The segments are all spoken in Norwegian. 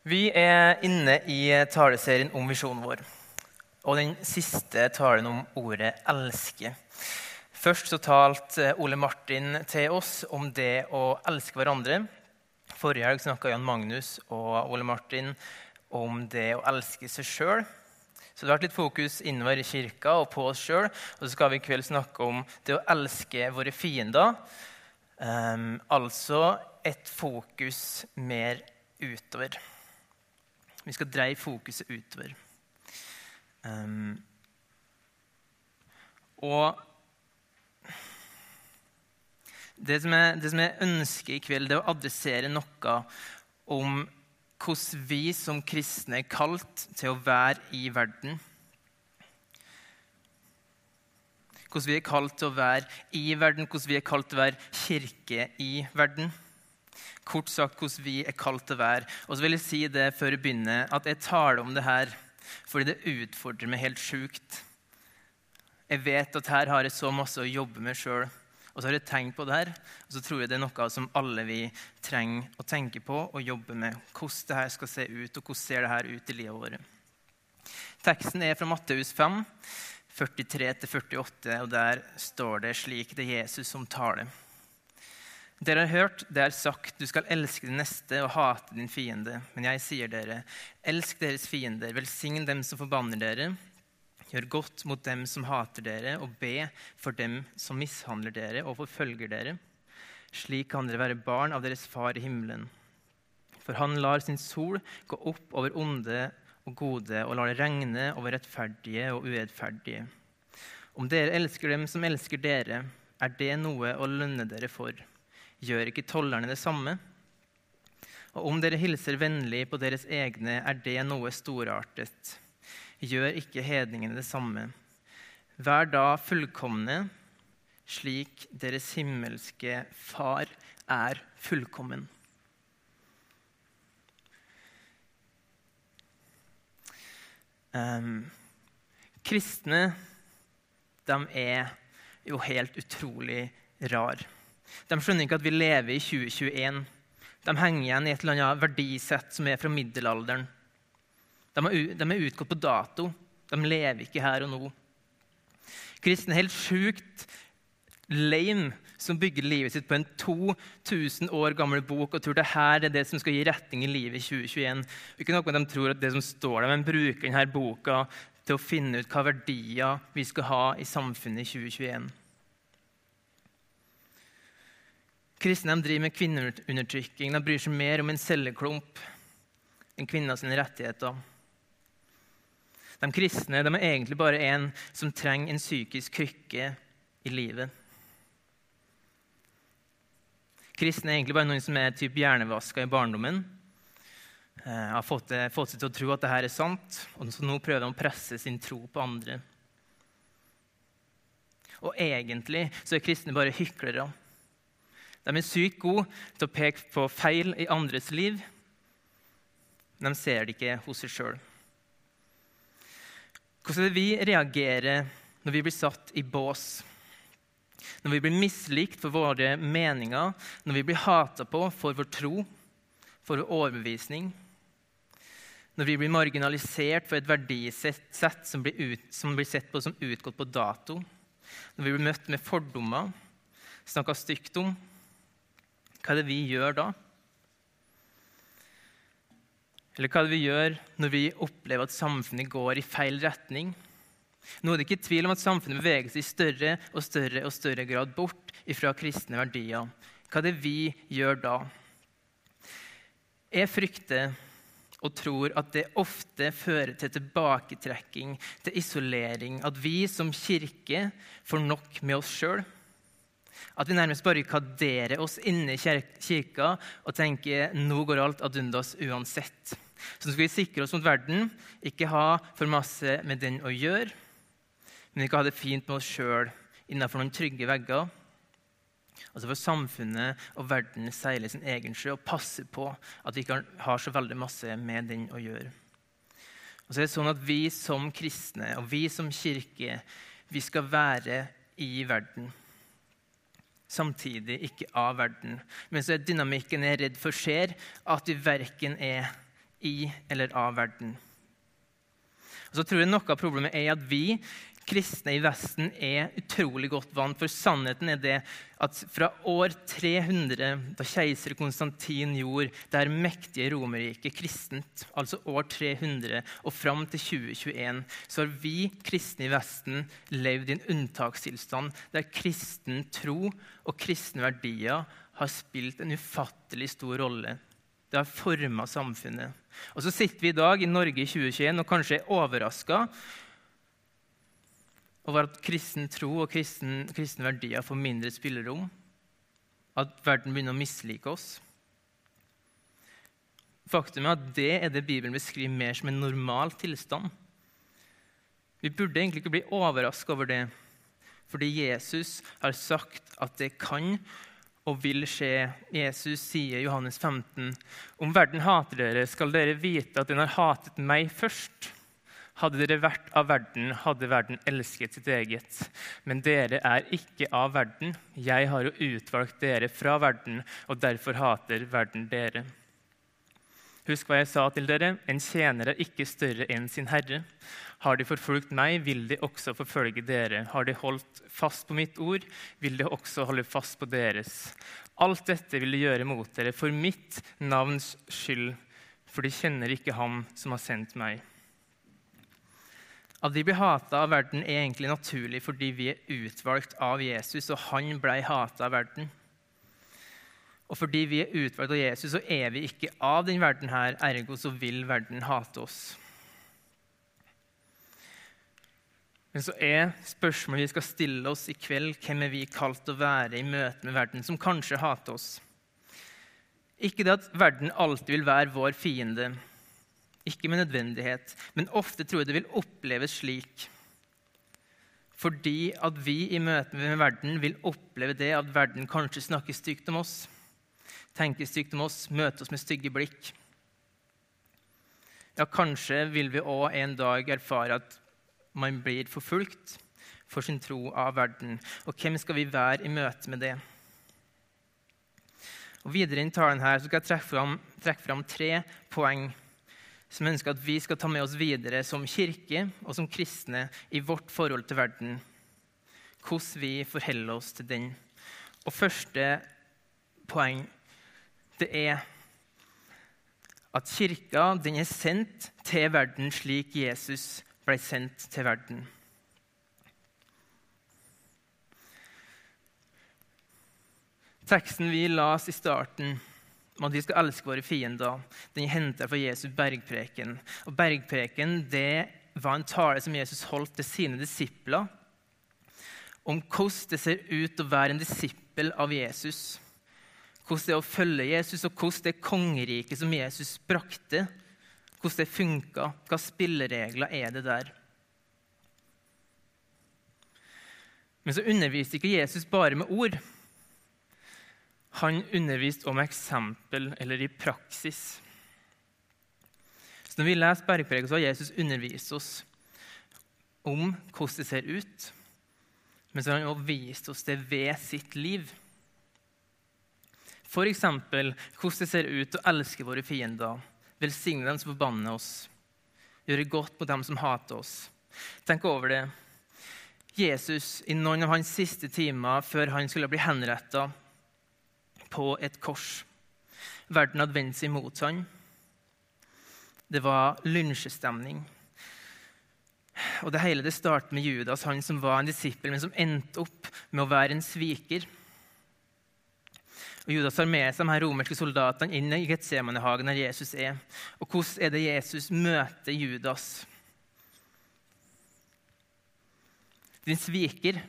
Vi er inne i taleserien om visjonen vår. Og den siste talen om ordet 'elske'. Først så talte Ole Martin til oss om det å elske hverandre. Forrige helg snakka Jan Magnus og Ole Martin om det å elske seg sjøl. Så det har vært litt fokus innover i kirka og på oss sjøl. Og så skal vi i kveld snakke om det å elske våre fiender. Um, altså et fokus mer utover. Vi skal dreie fokuset utover. Um, og det som, jeg, det som, jeg, ønsker i kveld, det er å adressere noe om hvordan vi som kristne er kalt til å være i verden. Hvordan vi er kalt til å være i verden, hvordan vi er kalt til å være kirke i verden kort sagt hvordan vi er kalt til å være. Og så vil jeg si det før jeg begynner, at jeg taler om det her fordi det utfordrer meg helt sjukt. Jeg vet at her har jeg så masse å jobbe med sjøl. Og så har jeg tenkt på det her, og så tror jeg det er noe som alle vi trenger å tenke på og jobbe med. Hvordan det her skal se ut, og hvordan ser det her ut i livet vårt. Teksten er fra Matteus 5, 43-48, og der står det slik det er Jesus som taler. Dere har hørt det er sagt, du skal elske din neste og hate din fiende. Men jeg sier dere, elsk deres fiender, velsign dem som forbanner dere. Gjør godt mot dem som hater dere, og be for dem som mishandler dere og forfølger dere. Slik kan dere være barn av deres far i himmelen. For han lar sin sol gå opp over onde og gode, og lar det regne over rettferdige og urettferdige. Om dere elsker dem som elsker dere, er det noe å lønne dere for. Gjør ikke tollerne det samme? Og om dere hilser vennlig på deres egne, er det noe storartet. Gjør ikke hedningene det samme. Vær da fullkomne, slik deres himmelske Far er fullkommen. Um, kristne, de er jo helt utrolig rar. De skjønner ikke at vi lever i 2021. De henger igjen i et eller annet verdisett som er fra middelalderen. De er, utgått på dato. De lever ikke her og nå. Kristne er helt sjukt lame som bygger livet sitt på en 2000 år gammel bok og tror det her er det som skal gi retning i livet i 2021. Ikke noe de tror at det som står der, men bruker denne boka til å finne ut hva verdier vi skal ha i samfunnet i 2021. Kristne driver med kvinneundertrykking. De bryr seg mer om en celleklump enn kvinners rettigheter. De kristne de er egentlig bare en som trenger en psykisk krykke i livet. Kristne er egentlig bare noen som er typ hjernevaska i barndommen. Jeg har fått, fått seg til å tro at dette er sant, og så nå prøver de å presse sin tro på andre. Og egentlig så er kristne bare hyklere. De er sykt gode til å peke på feil i andres liv, de ser det ikke hos seg sjøl. Hvordan er det vi reagerer når vi blir satt i bås? Når vi blir mislikt for våre meninger, når vi blir hata på for vår tro, for vår overbevisning? Når vi blir marginalisert for et verdisett som blir, ut, som blir sett på som utgått på dato? Når vi blir møtt med fordommer, snakka stygt om? Hva er det vi gjør da? Eller hva er det vi gjør når vi opplever at samfunnet går i feil retning? Nå er det ikke tvil om at samfunnet beveger seg i større og større og større grad bort fra kristne verdier. Hva er det vi gjør da? Jeg frykter og tror at det ofte fører til tilbaketrekking, til isolering. At vi som kirke får nok med oss sjøl at vi nærmest barrikaderer oss inne i kirka og tenker nå går alt ad undas uansett. Så nå skal vi sikre oss mot verden, ikke ha for masse med den å gjøre, men ikke ha det fint med oss sjøl innenfor noen trygge vegger. Altså for samfunnet og verden seiler sin egen sjø og passer på at vi ikke har så veldig masse med den å gjøre. Og så er det sånn at Vi som kristne og vi som kirke vi skal være i verden samtidig ikke av verden. Men så er dynamikken jeg er redd for skjer, at vi verken er i eller av verden. Og så tror jeg Noe av problemet er at vi kristne i Vesten er utrolig godt vant. For sannheten er det at fra år 300, da keiser Konstantin gjorde det her mektige Romerriket kristent, altså år 300, og fram til 2021, så har vi kristne i Vesten levd i en unntakstilstand der kristen tro og kristne verdier har spilt en ufattelig stor rolle. Det har forma samfunnet. Og så sitter vi i dag i Norge i 2021 og kanskje er overraska over at kristen tro og kristen, kristne verdier får mindre spillerom. At verden begynner å mislike oss. Faktum er at det er det Bibelen beskriver mer som en normal tilstand. Vi burde egentlig ikke bli overraska over det, fordi Jesus har sagt at det kan og vil skje. Jesus sier i Johannes 15.: Om verden hater dere, skal dere vite at den har hatet meg først. Hadde dere vært av verden, hadde verden elsket sitt eget. Men dere er ikke av verden. Jeg har jo utvalgt dere fra verden, og derfor hater verden dere. Husk hva jeg sa til dere. En tjener er ikke større enn sin herre. Har de forfulgt meg, vil de også forfølge dere. Har de holdt fast på mitt ord, vil de også holde fast på deres. Alt dette vil de gjøre mot dere for mitt navns skyld, for de kjenner ikke Ham som har sendt meg. At vi blir hata av verden, er egentlig naturlig fordi vi er utvalgt av Jesus, og han ble hata av verden. Og fordi vi er utvalgt av Jesus, så er vi ikke av den verden her, ergo så vil verden hate oss. Men så er spørsmålet vi skal stille oss i kveld, hvem er vi kalt å være i møte med verden, som kanskje hater oss? Ikke det at verden alltid vil være vår fiende, ikke med nødvendighet, men ofte tror jeg det vil oppleves slik. Fordi at vi i møte med verden vil oppleve det at verden kanskje snakker stygt om oss, tenker stygt om oss, møter oss med stygge blikk. Ja, kanskje vil vi òg en dag erfare at man blir forfulgt for sin tro av verden. Og hvem skal vi være i møte med det? Og Videre i talen her skal jeg trekke fram, trekke fram tre poeng som ønsker at vi skal ta med oss videre som kirke og som kristne i vårt forhold til verden. Hvordan vi forholder oss til den. Og første poeng det er at kirka den er sendt til verden slik Jesus ble sendt til verden. Teksten vi las i starten, at vi skal elske våre fiender, den henter fra Jesus bergpreken. Og Bergpreken det var en tale som Jesus holdt til sine disipler om hvordan det ser ut å være en disippel av Jesus. Hvordan det er å følge Jesus, og hvordan det kongeriket som Jesus brakte, hvordan det funka. Hva spilleregler er det der? Men så underviste ikke Jesus bare med ord. Han underviste om eksempel eller i praksis. Så Når vi leser Bergpreget, så har Jesus undervist oss om hvordan det ser ut. Men så har han også vist oss det ved sitt liv. F.eks. hvordan det ser ut å elske våre fiender, velsigne dem som forbanner oss, gjøre godt mot dem som hater oss. Tenk over det. Jesus, i noen av hans siste timer før han skulle bli henretta, på et kors. Verden hadde vendt seg mot ham. Det var lynsjestemning. Og det hele det startet med Judas, han som var en disippel, men som endte opp med å være en sviker. Og Judas har med seg de her romerske soldatene inn i Getsemanehagen der Jesus er. Og hvordan er det Jesus møter Judas? Din sviker,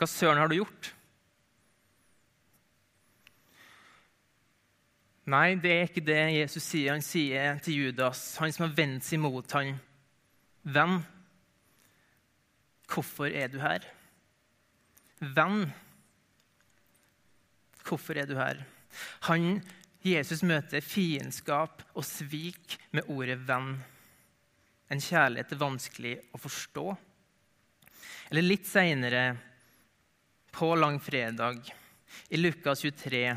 hva søren har du gjort? Nei, det er ikke det Jesus sier. Han sier til Judas, han som har vendt seg mot ham, Venn, hvorfor er du her? Venn, hvorfor er du her? Han, Jesus møter fiendskap og svik med ordet 'venn'. En kjærlighet er vanskelig å forstå. Eller litt seinere, på langfredag, i Lukas 23,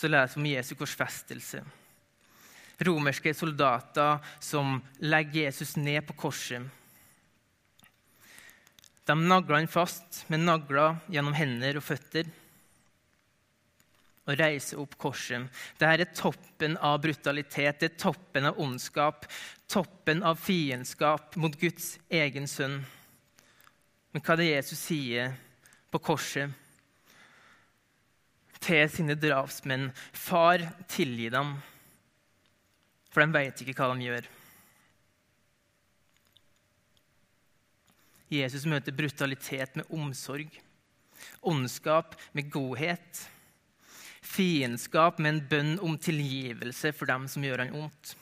så leser vi om Jesu korsfestelse. romerske soldater som legger Jesus ned på korset. De nagler han fast med nagler gjennom hender og føtter og reiser opp korset. Dette er toppen av brutalitet, det er toppen av ondskap, toppen av fiendskap mot Guds egen sønn. Men hva er det Jesus sier på korset til sine drapsmenn? Far, tilgi dem, for de vet ikke hva de gjør. Jesus møter brutalitet med omsorg, ondskap med godhet, fiendskap med en bønn om tilgivelse for dem som gjør han ondt.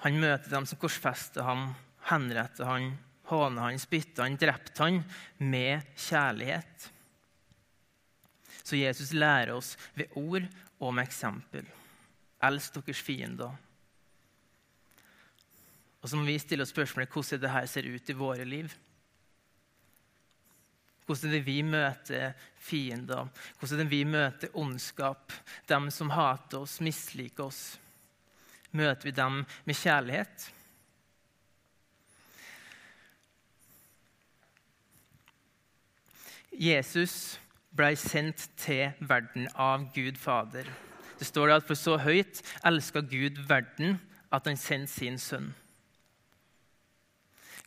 Han møter dem som korsfester ham, henretter han, håner han, spytter han, drepte han med kjærlighet. Så Jesus lærer oss ved ord og med eksempel. Elsk deres fiender. Og så må vi stille oss spørsmålet hvordan dette ser ut i våre liv. Hvordan er det vi møter fiender? Hvordan er det vi møter ondskap? Dem som hater oss, misliker oss. Møter vi dem med kjærlighet? Jesus ble sendt til verden av Gud Fader. Det står at for så høyt elska Gud verden at han sendte sin sønn.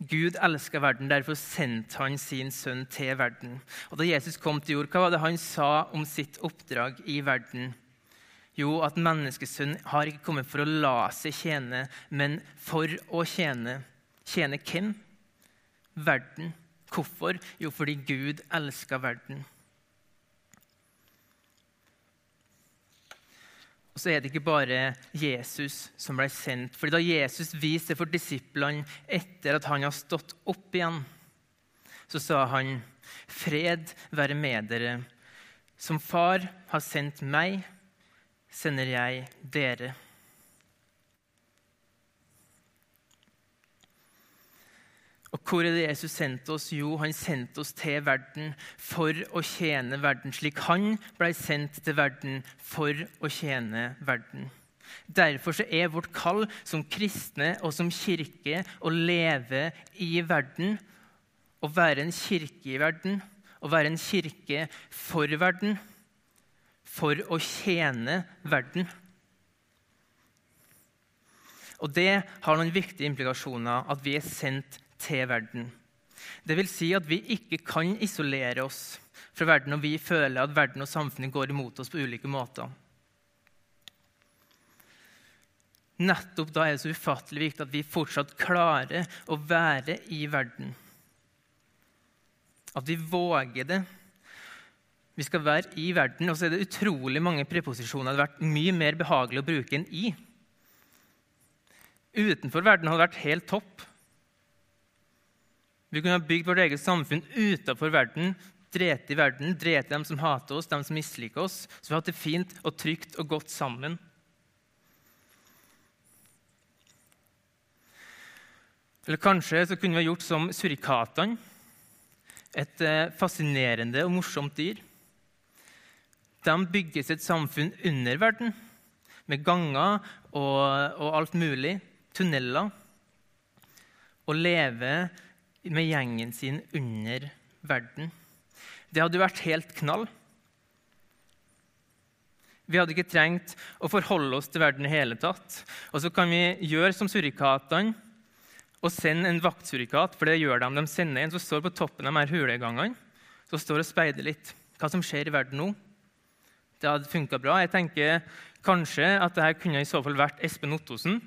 Gud elska verden, derfor sendte han sin sønn til verden. Og Da Jesus kom til jord, hva var det han sa om sitt oppdrag i verden? Jo, at menneskesønnen har ikke kommet for å la seg tjene, men for å tjene. Tjene hvem? Verden. Hvorfor? Jo, fordi Gud elska verden. Så er det ikke bare Jesus som ble sendt. Fordi Da Jesus viste for disiplene etter at han har stått opp igjen, så sa han, 'Fred være med dere.' Som Far har sendt meg, sender jeg dere. Og hvor er det Jesus sendte oss? Jo, han sendte oss til verden for å tjene verden, slik han ble sendt til verden for å tjene verden. Derfor er vårt kall som kristne og som kirke å leve i verden, å være en kirke i verden, å være en kirke for verden, for å tjene verden. Og Det har noen viktige implikasjoner, at vi er sendt til verden. Det vil si at vi ikke kan isolere oss fra verden når vi føler at verden og samfunnet går imot oss på ulike måter. Nettopp da er det så ufattelig viktig at vi fortsatt klarer å være i verden. At vi våger det. Vi skal være i verden, og så er det utrolig mange preposisjoner det hadde vært mye mer behagelig å bruke enn i. Utenfor verden hadde vært helt topp. Vi kunne ha bygd vårt eget samfunn utenfor verden, drept i verden, drept dem som hater oss, dem som misliker oss, så vi hatt det fint og trygt og godt sammen. Eller kanskje så kunne vi ha gjort som surikatene. Et eh, fascinerende og morsomt dyr. De bygger sitt samfunn under verden, med ganger og, og alt mulig, tunneler, og lever med gjengen sin under verden. Det hadde vært helt knall. Vi hadde ikke trengt å forholde oss til verden i hele tatt. Og så kan vi gjøre som surikatene og sende en vaktsurikat, for det gjør de. De sender en som står på toppen av de her hulegangene, som står og speider litt hva som skjer i verden nå. Det hadde funka bra. Jeg tenker kanskje at dette kunne i så fall vært Espen Ottosen.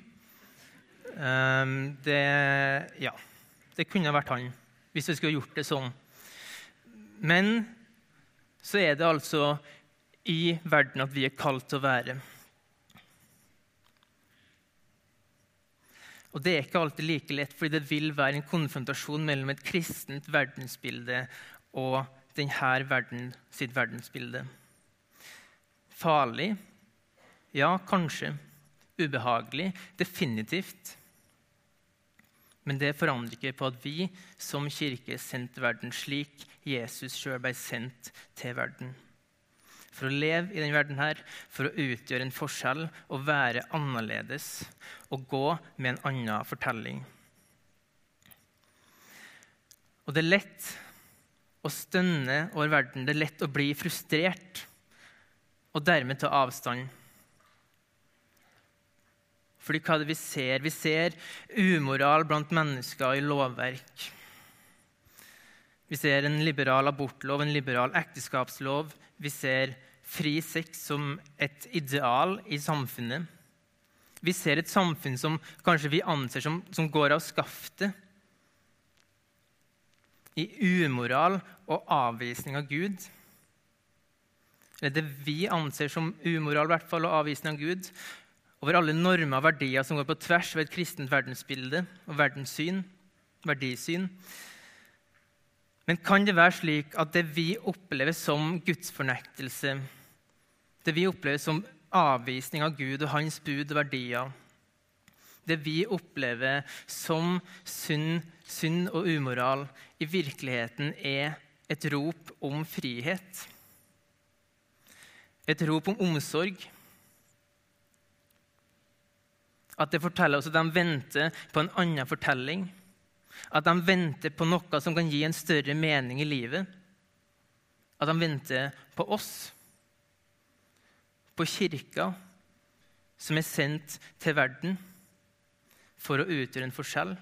Um, det, ja. Det kunne vært han hvis vi skulle gjort det sånn. Men så er det altså i verden at vi er kalt til å være. Og Det er ikke alltid like lett, fordi det vil være en konfrontasjon mellom et kristent verdensbilde og denne verden sitt verdensbilde. Farlig? Ja, kanskje. Ubehagelig? Definitivt. Men det forandrer ikke på at vi som kirke er sendt til verden slik Jesus sjøl ble sendt til verden. for å leve i denne verden, her, for å utgjøre en forskjell og være annerledes og gå med en annen fortelling. Og det er lett å stønne over verden. Det er lett å bli frustrert og dermed ta avstand. Fordi hva er det vi ser? Vi ser umoral blant mennesker i lovverk. Vi ser en liberal abortlov, en liberal ekteskapslov. Vi ser fri sex som et ideal i samfunnet. Vi ser et samfunn som kanskje vi anser som, som går av skaftet. I umoral og avvisning av Gud. Eller det vi anser som umoral hvert fall, og avvisning av Gud. Over alle normer og verdier som går på tvers ved et kristent verdensbilde og verdenssyn, verdisyn. Men kan det være slik at det vi opplever som gudsfornektelse, det vi opplever som avvisning av Gud og hans bud og verdier, det vi opplever som synd, synd og umoral, i virkeligheten er et rop om frihet? Et rop om omsorg? At det forteller oss at de venter på en annen fortelling? At de venter på noe som kan gi en større mening i livet. At de venter på oss, på kirka, som er sendt til verden for å utgjøre en forskjell,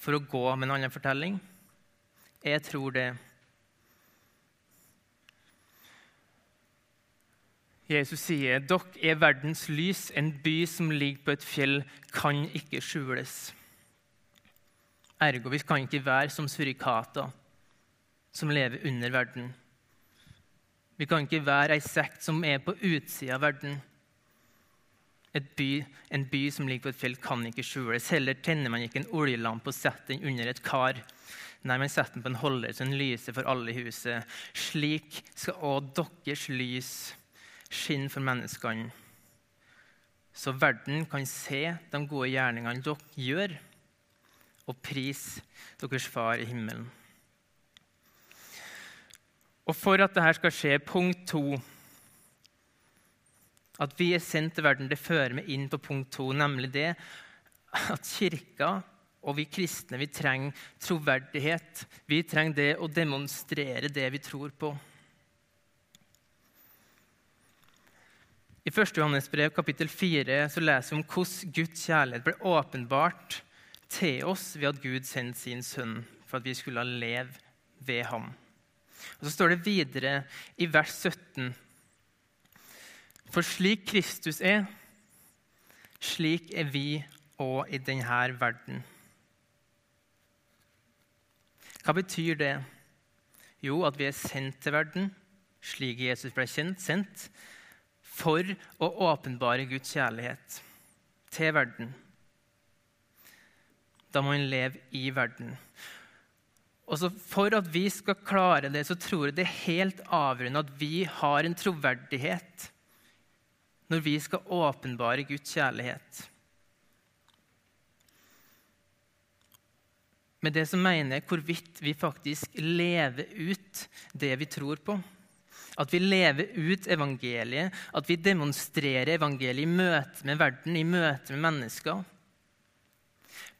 for å gå med en annen fortelling. Jeg tror det. Jesus sier, 'Dere er verdens lys. En by som ligger på et fjell, kan ikke skjules.' Ergo vi kan ikke være som surikater som lever under verden. Vi kan ikke være ei sekt som er på utsida av verden. By, en by som ligger på et fjell, kan ikke skjules. Heller tenner man ikke en oljelampe og setter den under et kar. Nei, man setter den på en holder så den lyser for alle i huset. Slik skal òg deres lys skinne for menneskene, så verden kan se de gode gjerningene dere gjør og pris deres far i himmelen. Og for at dette skal skje, punkt to At vi er sendt til verden, det fører meg inn på punkt to, nemlig det at kirka og vi kristne vi trenger troverdighet. Vi trenger det å demonstrere det vi tror på. I 1. Johannes brev, kapittel 4, så leser vi om hvordan Guds kjærlighet ble åpenbart til oss ved at Gud sendte sin sønn for at vi skulle leve ved ham. Og Så står det videre i vers 17.: For slik Kristus er, slik er vi òg i denne verden. Hva betyr det? Jo, at vi er sendt til verden, slik Jesus ble kjent, sendt, for å åpenbare Guds kjærlighet til verden. Da må en leve i verden. Og For at vi skal klare det, så tror jeg det er helt avgjørende at vi har en troverdighet når vi skal åpenbare Guds kjærlighet. Med det som mener jeg hvorvidt vi faktisk lever ut det vi tror på. At vi lever ut evangeliet, at vi demonstrerer evangeliet i møte med verden, i møte med mennesker.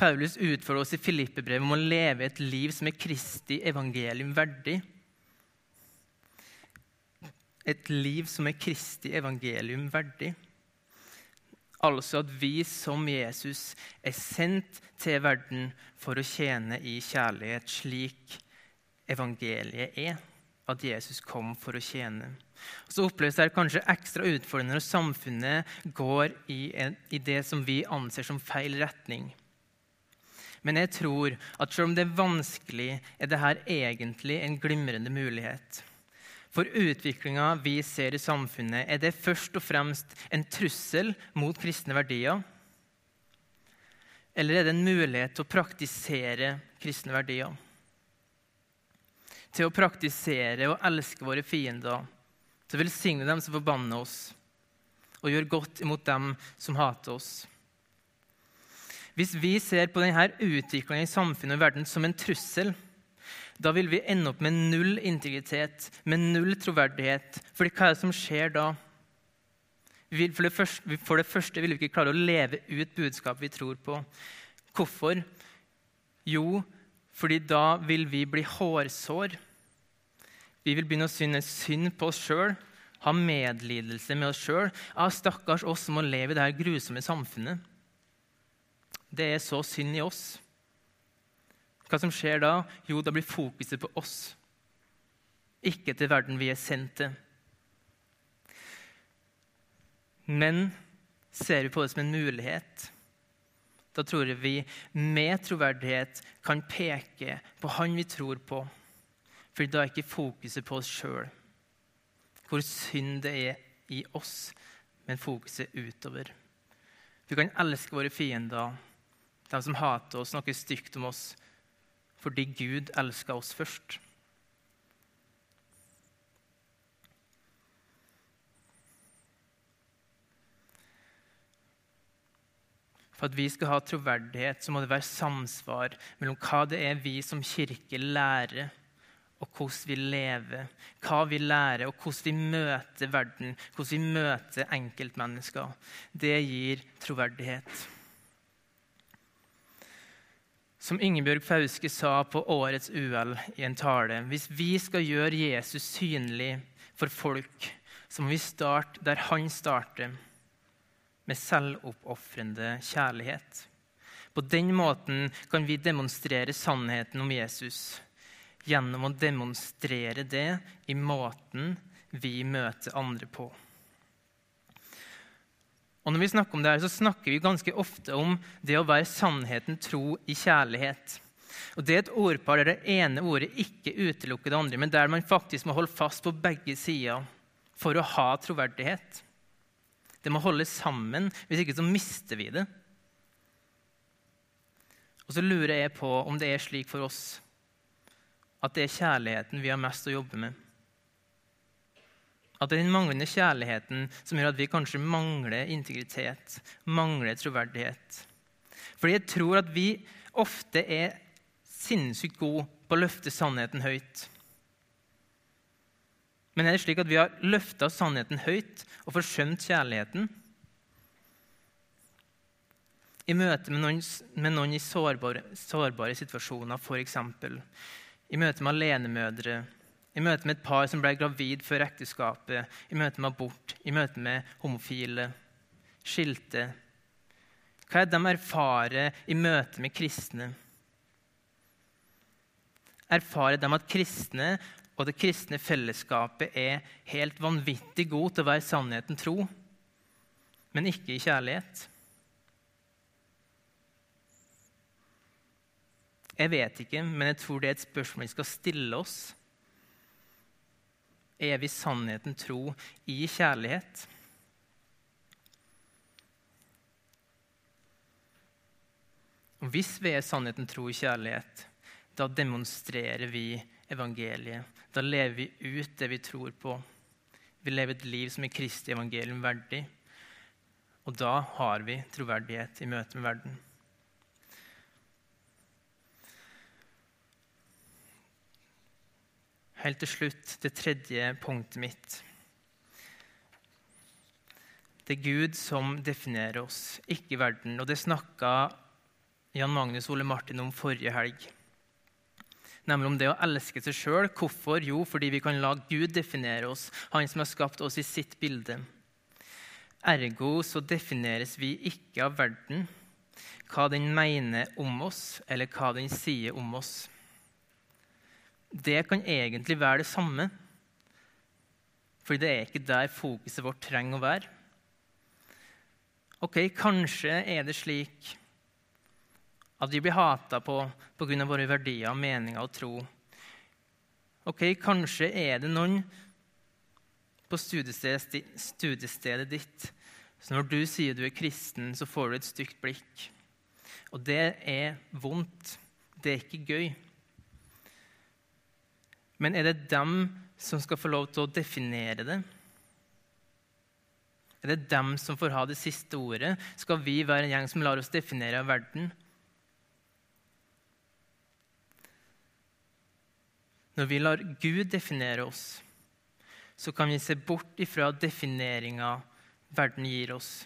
Paulus utfordrer oss i Filippebrevet om å leve et liv som er Kristi evangelium verdig. Et liv som er Kristi evangelium verdig. Altså at vi som Jesus er sendt til verden for å tjene i kjærlighet, slik evangeliet er. At Jesus kom for å tjene. Så oppleves det kanskje ekstra utfordrende når samfunnet går i, en, i det som vi anser som feil retning. Men jeg tror at selv om det er vanskelig, er dette egentlig en glimrende mulighet. For utviklinga vi ser i samfunnet, er det først og fremst en trussel mot kristne verdier? Eller er det en mulighet til å praktisere kristne verdier? Til å praktisere og elske våre fiender, til å velsigne dem som forbanner oss, og gjøre godt imot dem som hater oss. Hvis vi ser på denne utviklingen i samfunnet og verden som en trussel, da vil vi ende opp med null integritet, med null troverdighet. For hva er det som skjer da? For det, første, for det første vil vi ikke klare å leve ut budskapet vi tror på. Hvorfor? Jo, fordi da vil vi bli hårsår. Vi vil begynne å synes synd på oss sjøl, ha medlidelse med oss sjøl. Ja, stakkars oss som må leve i dette grusomme samfunnet. Det er så synd i oss. Hva som skjer da? Jo, da blir fokuset på oss, ikke til verden vi er sendt til. Men ser vi på det som en mulighet, da tror jeg vi med troverdighet kan peke på Han vi tror på. For da er ikke fokuset på oss sjøl, hvor synd det er i oss, men fokuset utover. Vi kan elske våre fiender, de som hater oss, snakker stygt om oss, fordi Gud elska oss først. For at vi skal ha troverdighet, så må det være samsvar mellom hva det er vi som kirke lærer, og hvordan vi lever. Hva vi lærer, og hvordan vi møter verden, hvordan vi møter enkeltmennesker. Det gir troverdighet. Som Ingebjørg Fauske sa på årets UL i en tale Hvis vi skal gjøre Jesus synlig for folk, så må vi starte der han starter med selvoppofrende kjærlighet. På den måten kan vi demonstrere sannheten om Jesus gjennom å demonstrere det i måten vi møter andre på. Og Når vi snakker om det her, så snakker vi ganske ofte om det å være sannheten tro i kjærlighet. Og Det er et ordpar der det ene ordet ikke utelukker det andre, men der man faktisk må holde fast på begge sider for å ha troverdighet. Det må holdes sammen, hvis ikke så mister vi det. Og så lurer jeg på om det er slik for oss at det er kjærligheten vi har mest å jobbe med. At det er den manglende kjærligheten som gjør at vi kanskje mangler integritet, mangler troverdighet. Fordi jeg tror at vi ofte er sinnssykt gode på å løfte sannheten høyt. Men er det slik at vi har løfta sannheten høyt og forsømt kjærligheten? I møte med noen, med noen i sårbare, sårbare situasjoner, f.eks. I møte med alenemødre, i møte med et par som ble gravid før ekteskapet, i møte med abort, i møte med homofile, skilte. Hva er det de erfarer i møte med kristne? Erfarer de at kristne og det kristne fellesskapet er helt vanvittig god til å være sannheten tro, men ikke i kjærlighet. Jeg vet ikke, men jeg tror det er et spørsmål vi skal stille oss. Er vi sannheten tro i kjærlighet? Og hvis vi er sannheten tro i kjærlighet, da demonstrerer vi evangeliet. Da lever vi ut det vi tror på. Vi lever et liv som er Kristi evangelium verdig. Og da har vi troverdighet i møte med verden. Helt til slutt det tredje punktet mitt. Det er Gud som definerer oss, ikke verden. Og det snakka Jan Magnus Ole Martin om forrige helg nemlig om det å elske seg sjøl. Hvorfor? Jo, fordi vi kan la Gud definere oss, han som har skapt oss i sitt bilde. Ergo så defineres vi ikke av verden, hva den mener om oss, eller hva den sier om oss. Det kan egentlig være det samme, for det er ikke der fokuset vårt trenger å være. Ok, Kanskje er det slik at vi blir hata på pga. våre verdier, meninger og tro. Ok, Kanskje er det noen på studiestedet ditt så når du sier du er kristen, så får du et stygt blikk. Og det er vondt. Det er ikke gøy. Men er det dem som skal få lov til å definere det? Er det dem som får ha det siste ordet? Skal vi være en gjeng som lar oss definere verden? Når vi lar Gud definere oss, så kan vi se bort ifra defineringa verden gir oss,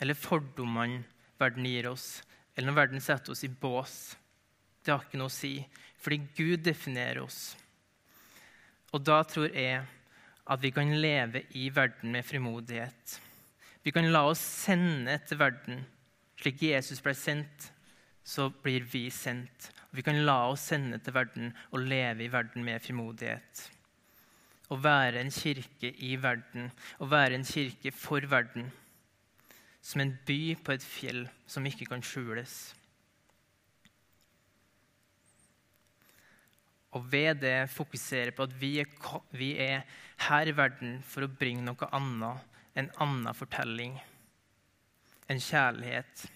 eller fordommene verden gir oss, eller når verden setter oss i bås. Det har ikke noe å si, fordi Gud definerer oss. Og da tror jeg at vi kan leve i verden med frimodighet. Vi kan la oss sende til verden. Slik Jesus ble sendt, så blir vi sendt. Vi kan la oss sende til verden og leve i verden med frimodighet. Å være en kirke i verden, å være en kirke for verden. Som en by på et fjell som ikke kan skjules. Og ved det fokusere på at vi er, vi er her i verden for å bringe noe annet, en annen fortelling. En kjærlighet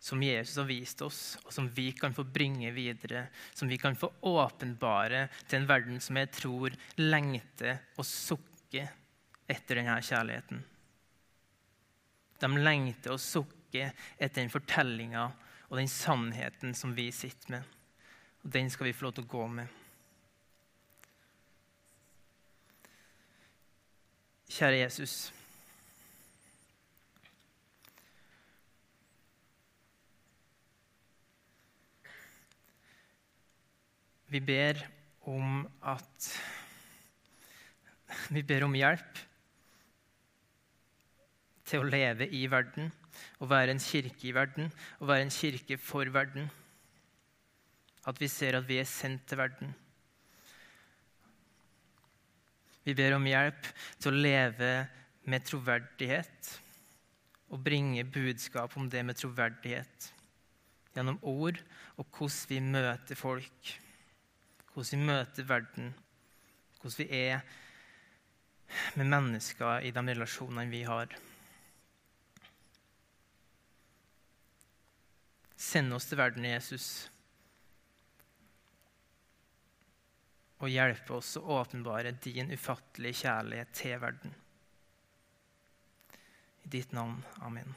som Jesus har vist oss, og som vi kan få bringe videre. Som vi kan få åpenbare til en verden som jeg tror lengter og sukker etter denne kjærligheten. De lengter og sukker etter den fortellinga og den sannheten som vi sitter med. Og den skal vi få lov til å gå med. Kjære Jesus. Vi ber om at Vi ber om hjelp til å leve i verden, og være en kirke i verden, og være en kirke for verden. At vi ser at vi er sendt til verden. Vi ber om hjelp til å leve med troverdighet og bringe budskap om det med troverdighet gjennom ord og hvordan vi møter folk, hvordan vi møter verden, hvordan vi er med mennesker i de relasjonene vi har. Send oss til verden, Jesus. Og hjelpe oss å åpenbare din ufattelige kjærlighet til verden. I ditt navn. Amen.